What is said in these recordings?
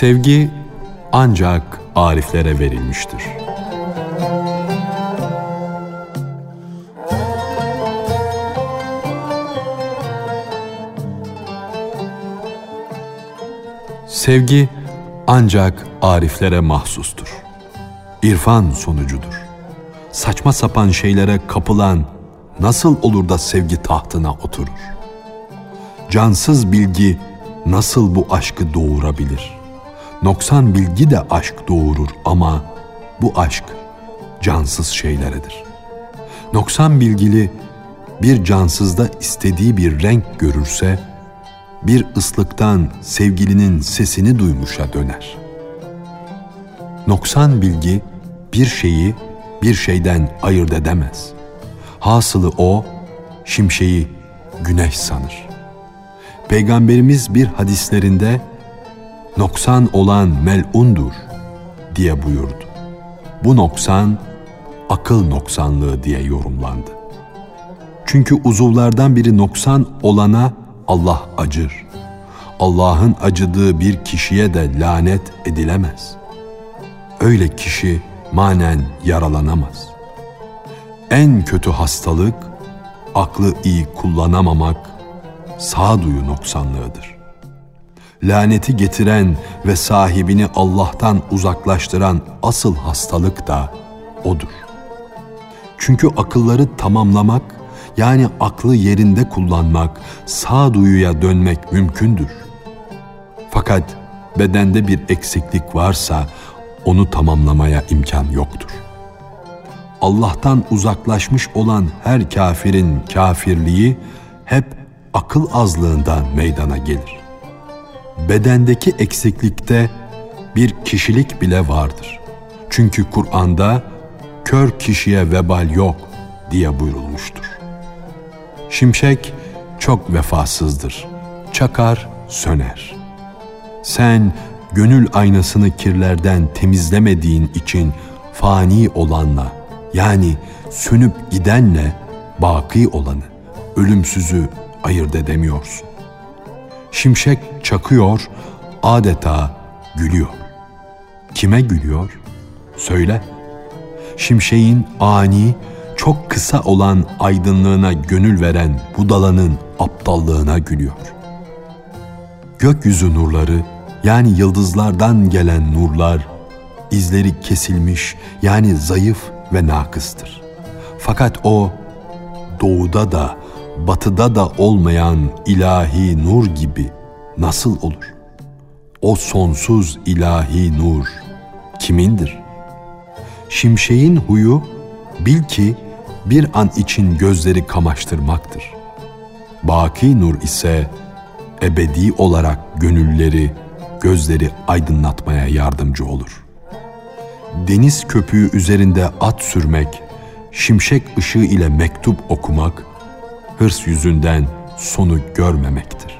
Sevgi ancak ariflere verilmiştir. Sevgi ancak ariflere mahsustur. İrfan sonucudur. Saçma sapan şeylere kapılan nasıl olur da sevgi tahtına oturur? Cansız bilgi nasıl bu aşkı doğurabilir? Noksan bilgi de aşk doğurur ama bu aşk cansız şeyleredir. Noksan bilgili bir cansızda istediği bir renk görürse, bir ıslıktan sevgilinin sesini duymuşa döner. Noksan bilgi bir şeyi bir şeyden ayırt edemez. Hasılı o, şimşeği güneş sanır. Peygamberimiz bir hadislerinde noksan olan melundur diye buyurdu. Bu noksan akıl noksanlığı diye yorumlandı. Çünkü uzuvlardan biri noksan olana Allah acır. Allah'ın acıdığı bir kişiye de lanet edilemez. Öyle kişi manen yaralanamaz. En kötü hastalık aklı iyi kullanamamak, sağduyu noksanlığıdır. Laneti getiren ve sahibini Allah'tan uzaklaştıran asıl hastalık da odur. Çünkü akılları tamamlamak, yani aklı yerinde kullanmak, sağduyuya dönmek mümkündür. Fakat bedende bir eksiklik varsa onu tamamlamaya imkan yoktur. Allah'tan uzaklaşmış olan her kafirin kafirliği hep akıl azlığından meydana gelir. Bedendeki eksiklikte bir kişilik bile vardır. Çünkü Kur'an'da kör kişiye vebal yok diye buyurulmuştur. Şimşek çok vefasızdır. Çakar, söner. Sen gönül aynasını kirlerden temizlemediğin için fani olanla yani sönüp gidenle baki olanı, ölümsüzü ayırt edemiyorsun. Şimşek çakıyor, adeta gülüyor. Kime gülüyor? Söyle. Şimşeğin ani, çok kısa olan aydınlığına gönül veren budalanın aptallığına gülüyor. Gökyüzü nurları yani yıldızlardan gelen nurlar izleri kesilmiş yani zayıf ve nakıstır. Fakat o doğuda da batıda da olmayan ilahi nur gibi nasıl olur? O sonsuz ilahi nur kimindir? Şimşeğin huyu bil ki bir an için gözleri kamaştırmaktır. Baki nur ise ebedi olarak gönülleri, gözleri aydınlatmaya yardımcı olur. Deniz köpüğü üzerinde at sürmek, şimşek ışığı ile mektup okumak, hırs yüzünden sonu görmemektir.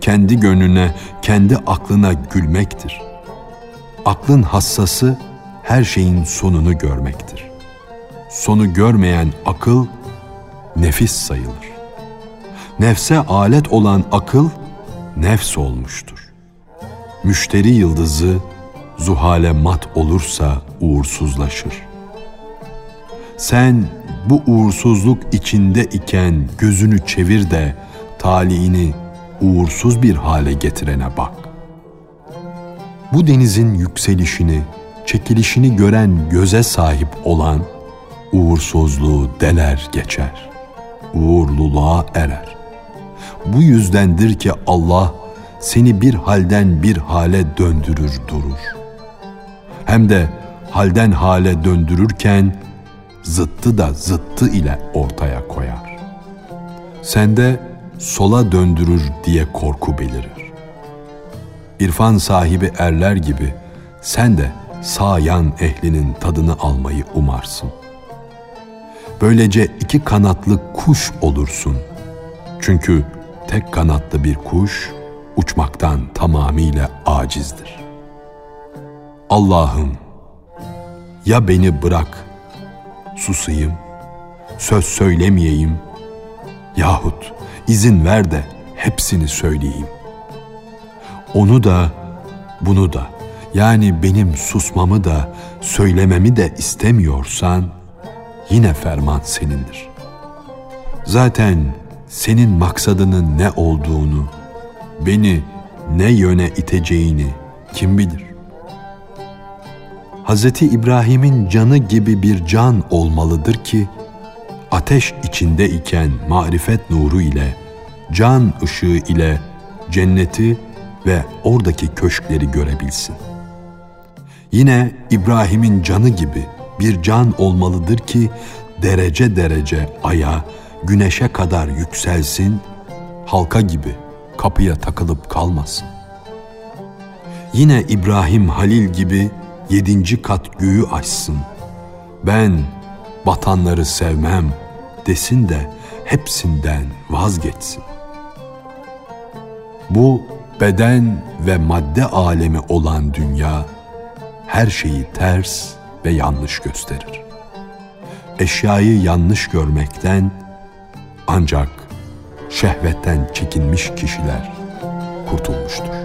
Kendi gönlüne, kendi aklına gülmektir. Aklın hassası her şeyin sonunu görmektir. Sonu görmeyen akıl nefis sayılır. Nefse alet olan akıl nefs olmuştur. Müşteri yıldızı zuhale mat olursa uğursuzlaşır. Sen bu uğursuzluk içinde iken gözünü çevir de talihini uğursuz bir hale getirene bak. Bu denizin yükselişini, çekilişini gören göze sahip olan uğursuzluğu deler geçer. Uğurluluğa erer. Bu yüzdendir ki Allah seni bir halden bir hale döndürür durur. Hem de halden hale döndürürken zıttı da zıttı ile ortaya koyar. Sende sola döndürür diye korku belirir. İrfan sahibi erler gibi sen de sağ yan ehlinin tadını almayı umarsın. Böylece iki kanatlı kuş olursun. Çünkü tek kanatlı bir kuş uçmaktan tamamıyla acizdir. Allah'ım ya beni bırak susayım, söz söylemeyeyim yahut izin ver de hepsini söyleyeyim. Onu da bunu da yani benim susmamı da söylememi de istemiyorsan yine ferman senindir. Zaten senin maksadının ne olduğunu, beni ne yöne iteceğini kim bilir? Hz. İbrahim'in canı gibi bir can olmalıdır ki, ateş içinde iken marifet nuru ile, can ışığı ile cenneti ve oradaki köşkleri görebilsin. Yine İbrahim'in canı gibi bir can olmalıdır ki derece derece aya, güneşe kadar yükselsin, halka gibi kapıya takılıp kalmasın. Yine İbrahim Halil gibi yedinci kat göğü açsın. Ben batanları sevmem desin de hepsinden vazgeçsin. Bu beden ve madde alemi olan dünya her şeyi ters ve yanlış gösterir. Eşyayı yanlış görmekten ancak şehvetten çekinmiş kişiler kurtulmuştur.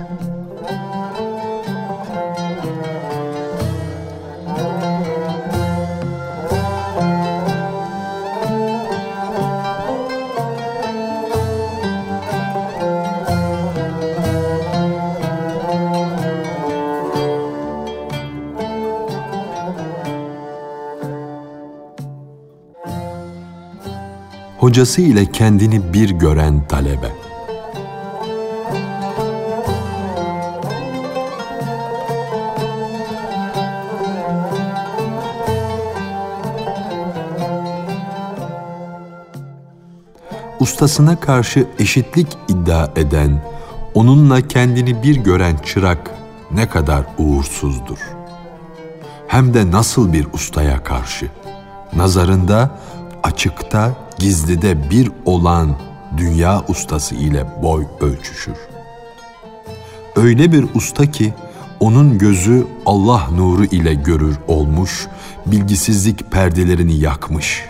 Hocası ile kendini bir gören talebe. Ustasına karşı eşitlik iddia eden, onunla kendini bir gören çırak ne kadar uğursuzdur. Hem de nasıl bir ustaya karşı. Nazarında açıkta gizlide bir olan dünya ustası ile boy ölçüşür. Öyle bir usta ki onun gözü Allah nuru ile görür olmuş, bilgisizlik perdelerini yakmış.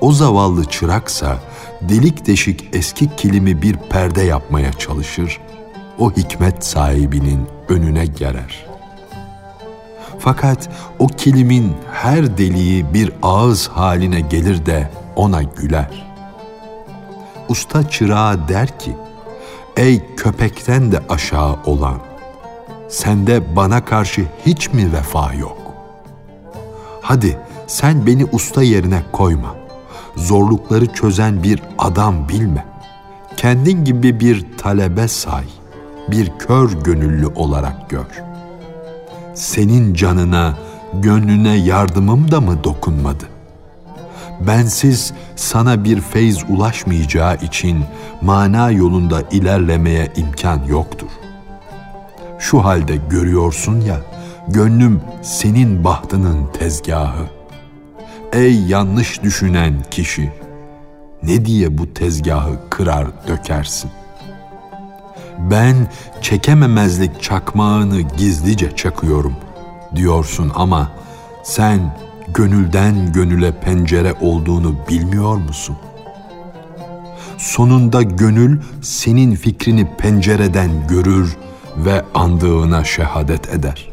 O zavallı çıraksa delik deşik eski kilimi bir perde yapmaya çalışır, o hikmet sahibinin önüne gerer.'' Fakat o kilimin her deliği bir ağız haline gelir de ona güler. Usta çırağa der ki, ey köpekten de aşağı olan, sende bana karşı hiç mi vefa yok? Hadi sen beni usta yerine koyma. Zorlukları çözen bir adam bilme. Kendin gibi bir talebe say. Bir kör gönüllü olarak gör. Senin canına, gönlüne yardımım da mı dokunmadı? Bensiz sana bir feyz ulaşmayacağı için mana yolunda ilerlemeye imkan yoktur. Şu halde görüyorsun ya, gönlüm senin bahtının tezgahı. Ey yanlış düşünen kişi, ne diye bu tezgahı kırar dökersin? Ben çekememezlik çakmağını gizlice çakıyorum diyorsun ama sen gönülden gönüle pencere olduğunu bilmiyor musun? Sonunda gönül senin fikrini pencereden görür ve andığına şehadet eder.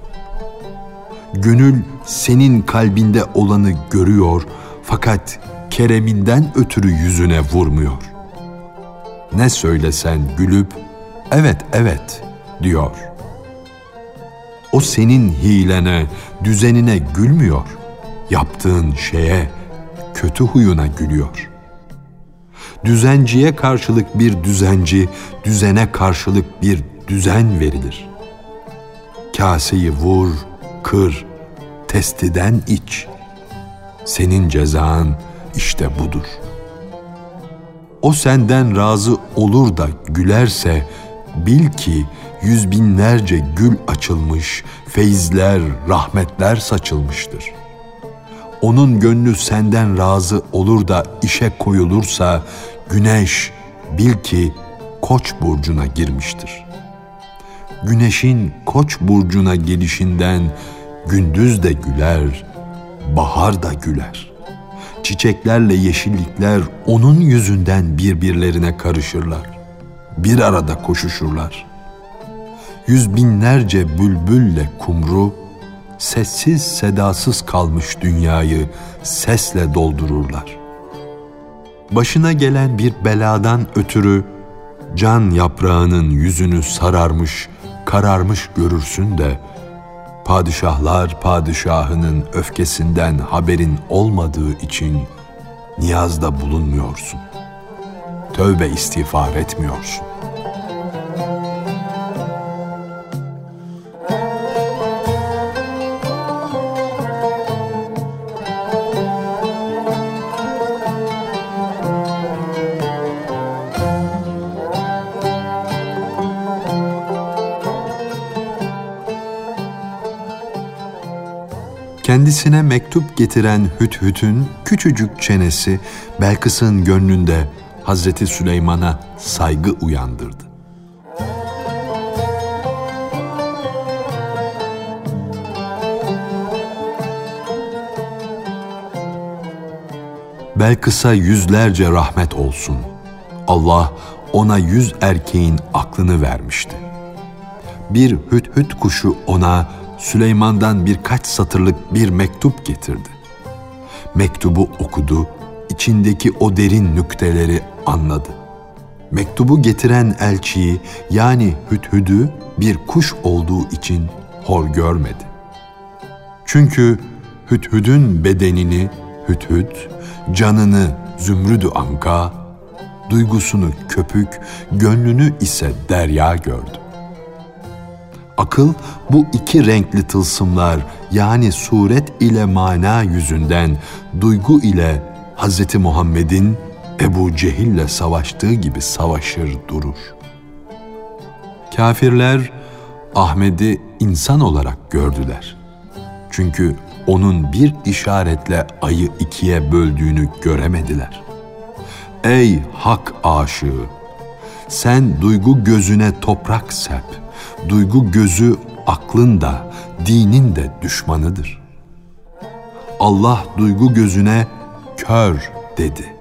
Gönül senin kalbinde olanı görüyor fakat kereminden ötürü yüzüne vurmuyor. Ne söylesen gülüp evet evet diyor. O senin hilene, düzenine gülmüyor yaptığın şeye, kötü huyuna gülüyor. Düzenciye karşılık bir düzenci, düzene karşılık bir düzen verilir. Kaseyi vur, kır, testiden iç. Senin cezan işte budur. O senden razı olur da gülerse bil ki yüz binlerce gül açılmış, feyizler, rahmetler saçılmıştır.'' Onun gönlü senden razı olur da işe koyulursa güneş bil ki Koç burcuna girmiştir. Güneşin Koç burcuna gelişinden gündüz de güler, bahar da güler. Çiçeklerle yeşillikler onun yüzünden birbirlerine karışırlar. Bir arada koşuşurlar. yüz binlerce bülbülle kumru, sessiz sedasız kalmış dünyayı sesle doldururlar. Başına gelen bir beladan ötürü can yaprağının yüzünü sararmış, kararmış görürsün de padişahlar padişahının öfkesinden haberin olmadığı için niyazda bulunmuyorsun. Tövbe istiğfar etmiyorsun. Kendisine mektup getiren Hüthüt'ün küçücük çenesi Belkıs'ın gönlünde Hazreti Süleyman'a saygı uyandırdı. Belkıs'a yüzlerce rahmet olsun. Allah ona yüz erkeğin aklını vermişti. Bir hüt kuşu ona Süleyman'dan birkaç satırlık bir mektup getirdi. Mektubu okudu, içindeki o derin nükteleri anladı. Mektubu getiren elçiyi yani Hüdhüd'ü bir kuş olduğu için hor görmedi. Çünkü Hüdhüd'ün bedenini Hüdhüd, canını Zümrüdü Anka, duygusunu köpük, gönlünü ise derya gördü. Akıl bu iki renkli tılsımlar yani suret ile mana yüzünden duygu ile Hz. Muhammed'in Ebu Cehil'le savaştığı gibi savaşır durur. Kafirler Ahmet'i insan olarak gördüler. Çünkü onun bir işaretle ayı ikiye böldüğünü göremediler. Ey hak aşığı! Sen duygu gözüne toprak sep.'' Duygu gözü aklın da, dinin de düşmanıdır. Allah duygu gözüne kör dedi.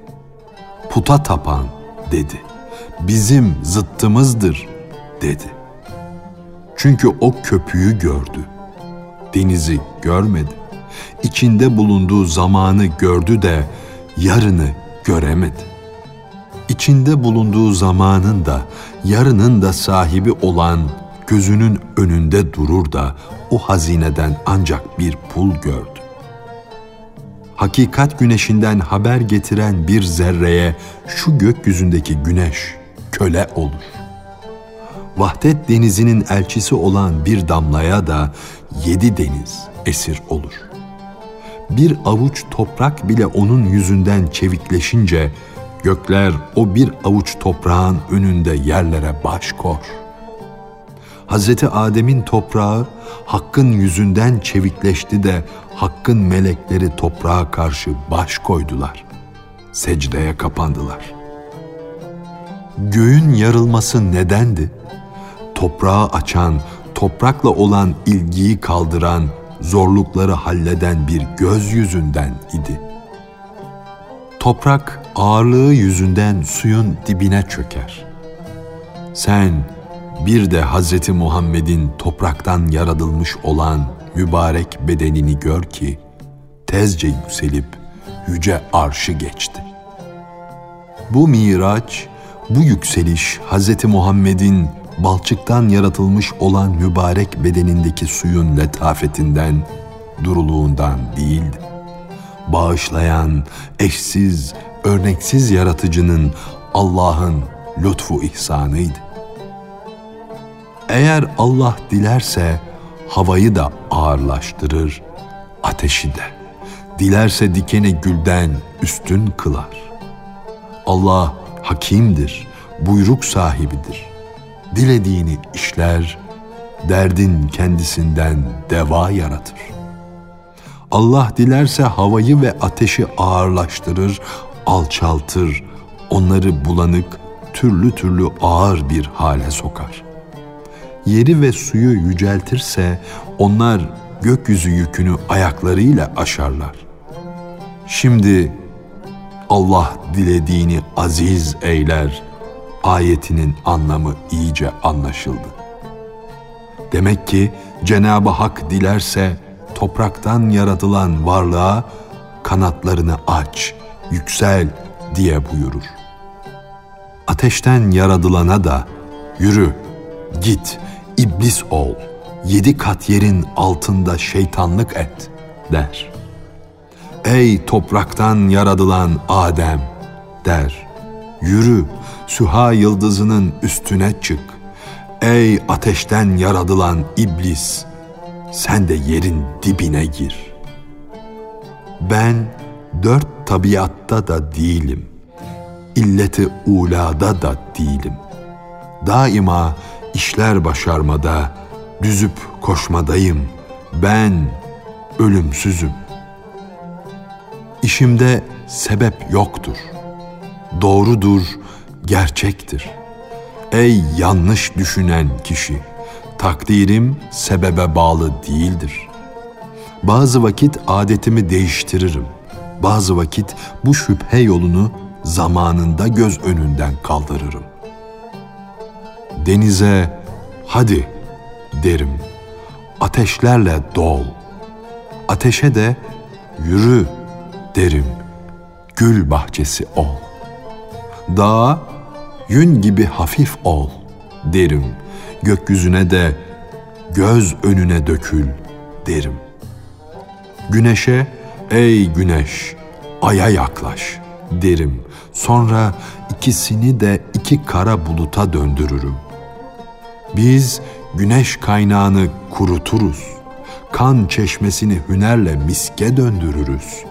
Puta tapan dedi. Bizim zıttımızdır dedi. Çünkü o köpüğü gördü. Denizi görmedi. İçinde bulunduğu zamanı gördü de yarını göremedi. İçinde bulunduğu zamanın da yarının da sahibi olan gözünün önünde durur da o hazineden ancak bir pul gördü. Hakikat güneşinden haber getiren bir zerreye şu gökyüzündeki güneş köle olur. Vahdet denizinin elçisi olan bir damlaya da yedi deniz esir olur. Bir avuç toprak bile onun yüzünden çevikleşince gökler o bir avuç toprağın önünde yerlere baş kor.'' Hazreti Adem'in toprağı Hakk'ın yüzünden çevikleşti de Hakk'ın melekleri toprağa karşı baş koydular. Secdeye kapandılar. Göğün yarılması nedendi? Toprağı açan, toprakla olan ilgiyi kaldıran, zorlukları halleden bir göz yüzünden idi. Toprak ağırlığı yüzünden suyun dibine çöker. Sen bir de Hz. Muhammed'in topraktan yaratılmış olan mübarek bedenini gör ki tezce yükselip yüce arşı geçti. Bu miraç, bu yükseliş Hz. Muhammed'in balçıktan yaratılmış olan mübarek bedenindeki suyun letafetinden, duruluğundan değildi. Bağışlayan, eşsiz, örneksiz yaratıcının Allah'ın lütfu ihsanıydı. Eğer Allah dilerse havayı da ağırlaştırır, ateşi de. Dilerse dikeni gülden üstün kılar. Allah hakimdir, buyruk sahibidir. Dilediğini işler, derdin kendisinden deva yaratır. Allah dilerse havayı ve ateşi ağırlaştırır, alçaltır, onları bulanık, türlü türlü ağır bir hale sokar yeri ve suyu yüceltirse onlar gökyüzü yükünü ayaklarıyla aşarlar. Şimdi Allah dilediğini aziz eyler, ayetinin anlamı iyice anlaşıldı. Demek ki Cenab-ı Hak dilerse topraktan yaratılan varlığa kanatlarını aç, yüksel diye buyurur. Ateşten yaratılana da yürü, git, iblis ol, yedi kat yerin altında şeytanlık et der. Ey topraktan yaratılan Adem der. Yürü, Süha yıldızının üstüne çık. Ey ateşten yaratılan iblis, sen de yerin dibine gir. Ben dört tabiatta da değilim. İlleti ulada da değilim. Daima işler başarmada, düzüp koşmadayım. Ben ölümsüzüm. İşimde sebep yoktur. Doğrudur, gerçektir. Ey yanlış düşünen kişi, takdirim sebebe bağlı değildir. Bazı vakit adetimi değiştiririm. Bazı vakit bu şüphe yolunu zamanında göz önünden kaldırırım. Denize hadi derim. Ateşlerle dol. Ateşe de yürü derim. Gül bahçesi ol. Dağa yün gibi hafif ol derim. Gökyüzüne de göz önüne dökül derim. Güneşe ey güneş aya yaklaş derim. Sonra ikisini de iki kara buluta döndürürüm. Biz güneş kaynağını kuruturuz. Kan çeşmesini hünerle miske döndürürüz.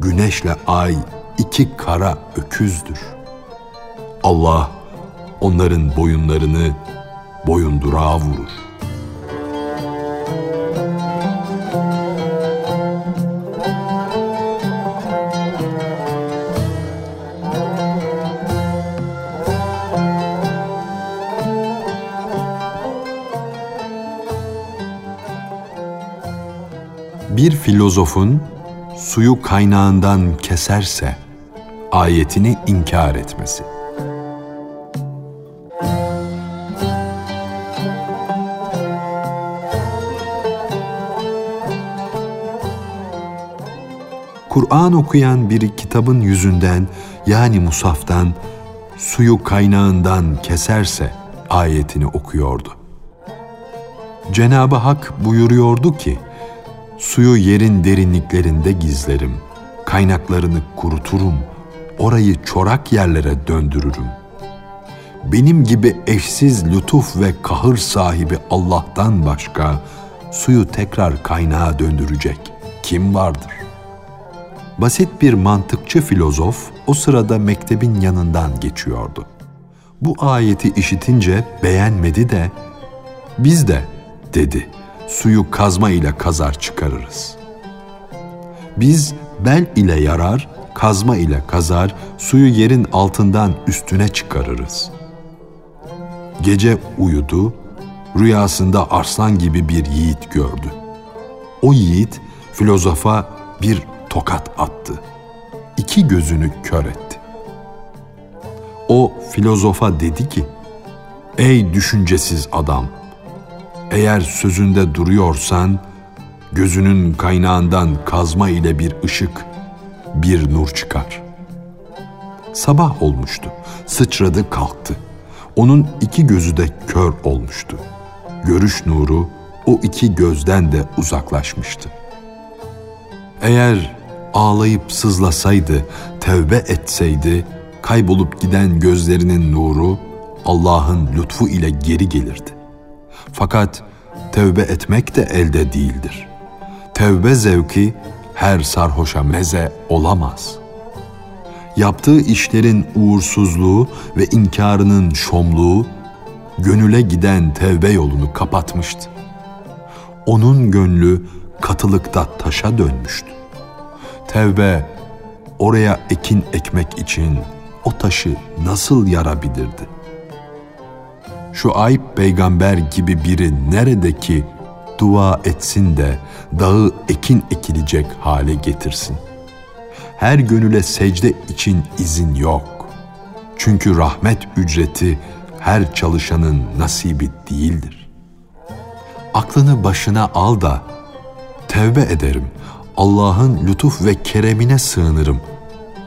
Güneşle ay iki kara öküzdür. Allah onların boyunlarını boyundurağa vurur. Bir filozofun suyu kaynağından keserse ayetini inkar etmesi. Kur'an okuyan biri kitabın yüzünden yani musaftan suyu kaynağından keserse ayetini okuyordu. Cenab-ı Hak buyuruyordu ki, suyu yerin derinliklerinde gizlerim, kaynaklarını kuruturum, orayı çorak yerlere döndürürüm. Benim gibi eşsiz lütuf ve kahır sahibi Allah'tan başka suyu tekrar kaynağa döndürecek kim vardır? Basit bir mantıkçı filozof o sırada mektebin yanından geçiyordu. Bu ayeti işitince beğenmedi de biz de dedi suyu kazma ile kazar çıkarırız. Biz bel ile yarar, kazma ile kazar, suyu yerin altından üstüne çıkarırız. Gece uyudu, rüyasında arslan gibi bir yiğit gördü. O yiğit filozofa bir tokat attı. İki gözünü kör etti. O filozofa dedi ki, Ey düşüncesiz adam! Eğer sözünde duruyorsan, gözünün kaynağından kazma ile bir ışık, bir nur çıkar. Sabah olmuştu, sıçradı kalktı. Onun iki gözü de kör olmuştu. Görüş nuru o iki gözden de uzaklaşmıştı. Eğer ağlayıp sızlasaydı, tevbe etseydi, kaybolup giden gözlerinin nuru Allah'ın lütfu ile geri gelirdi. Fakat tevbe etmek de elde değildir. Tevbe zevki her sarhoşa meze olamaz. Yaptığı işlerin uğursuzluğu ve inkarının şomluğu gönüle giden tevbe yolunu kapatmıştı. Onun gönlü katılıkta taşa dönmüştü. Tevbe oraya ekin ekmek için o taşı nasıl yarabilirdi? Şu ayıp peygamber gibi biri nerede ki dua etsin de dağı ekin ekilecek hale getirsin. Her gönüle secde için izin yok. Çünkü rahmet ücreti her çalışanın nasibi değildir. Aklını başına al da tevbe ederim. Allah'ın lütuf ve keremine sığınırım.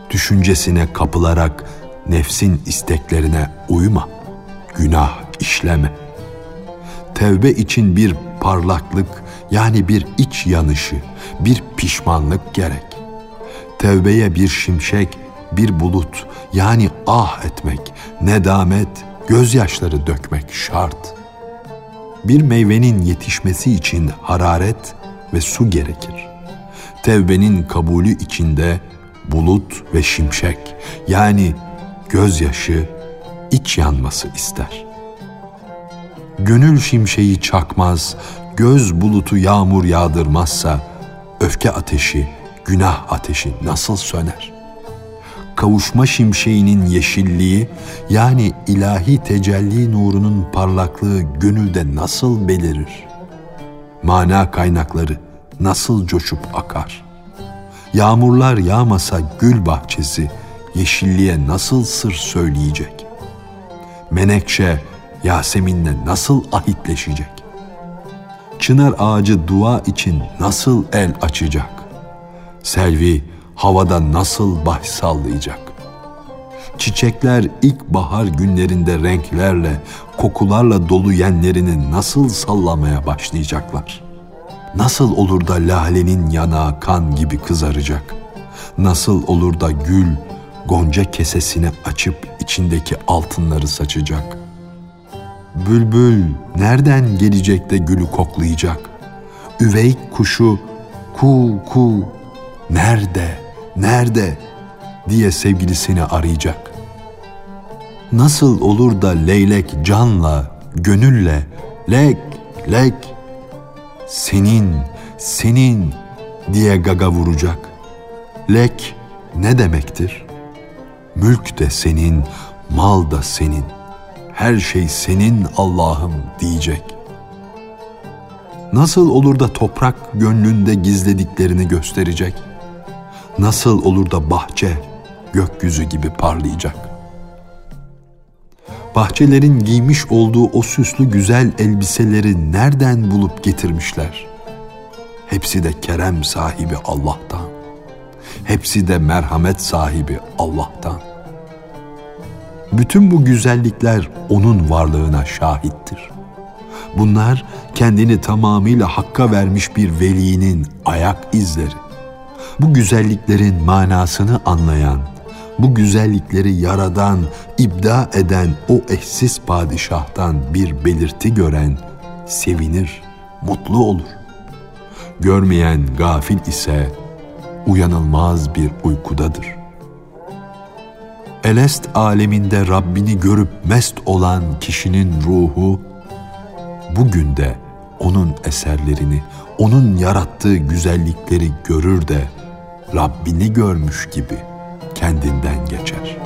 Düşüncesine kapılarak nefsin isteklerine uyma. Günah işleme. Tevbe için bir parlaklık yani bir iç yanışı, bir pişmanlık gerek. Tevbeye bir şimşek, bir bulut yani ah etmek, nedamet, gözyaşları dökmek şart. Bir meyvenin yetişmesi için hararet ve su gerekir. Tevbenin kabulü içinde bulut ve şimşek yani gözyaşı, iç yanması ister. Gönül şimşeği çakmaz, göz bulutu yağmur yağdırmazsa öfke ateşi, günah ateşi nasıl söner? Kavuşma şimşeğinin yeşilliği yani ilahi tecelli nurunun parlaklığı gönülde nasıl belirir? Mana kaynakları nasıl coşup akar? Yağmurlar yağmasa gül bahçesi yeşilliğe nasıl sır söyleyecek? Menekşe Yasemin'le nasıl ahitleşecek? Çınar ağacı dua için nasıl el açacak? Selvi havada nasıl baş sallayacak? Çiçekler ilk bahar günlerinde renklerle, kokularla dolu yenlerini nasıl sallamaya başlayacaklar? Nasıl olur da lalenin yanağı kan gibi kızaracak? Nasıl olur da gül gonca kesesini açıp içindeki altınları saçacak? Bülbül nereden gelecek de gülü koklayacak? Üveyk kuşu ku ku nerede, nerede diye sevgilisini arayacak. Nasıl olur da leylek canla, gönülle, lek, lek, senin, senin diye gaga vuracak. Lek ne demektir? Mülk de senin, mal da senin. Her şey senin Allah'ım diyecek. Nasıl olur da toprak gönlünde gizlediklerini gösterecek? Nasıl olur da bahçe gökyüzü gibi parlayacak? Bahçelerin giymiş olduğu o süslü güzel elbiseleri nereden bulup getirmişler? Hepsi de kerem sahibi Allah'tan. Hepsi de merhamet sahibi Allah'tan. Bütün bu güzellikler onun varlığına şahittir. Bunlar kendini tamamıyla hakka vermiş bir velinin ayak izleri. Bu güzelliklerin manasını anlayan, bu güzellikleri yaradan, ibda eden o eşsiz padişahtan bir belirti gören sevinir, mutlu olur. Görmeyen gafil ise uyanılmaz bir uykudadır. Elest aleminde Rabbini görüp mest olan kişinin ruhu bugün de onun eserlerini, onun yarattığı güzellikleri görür de Rabbini görmüş gibi kendinden geçer.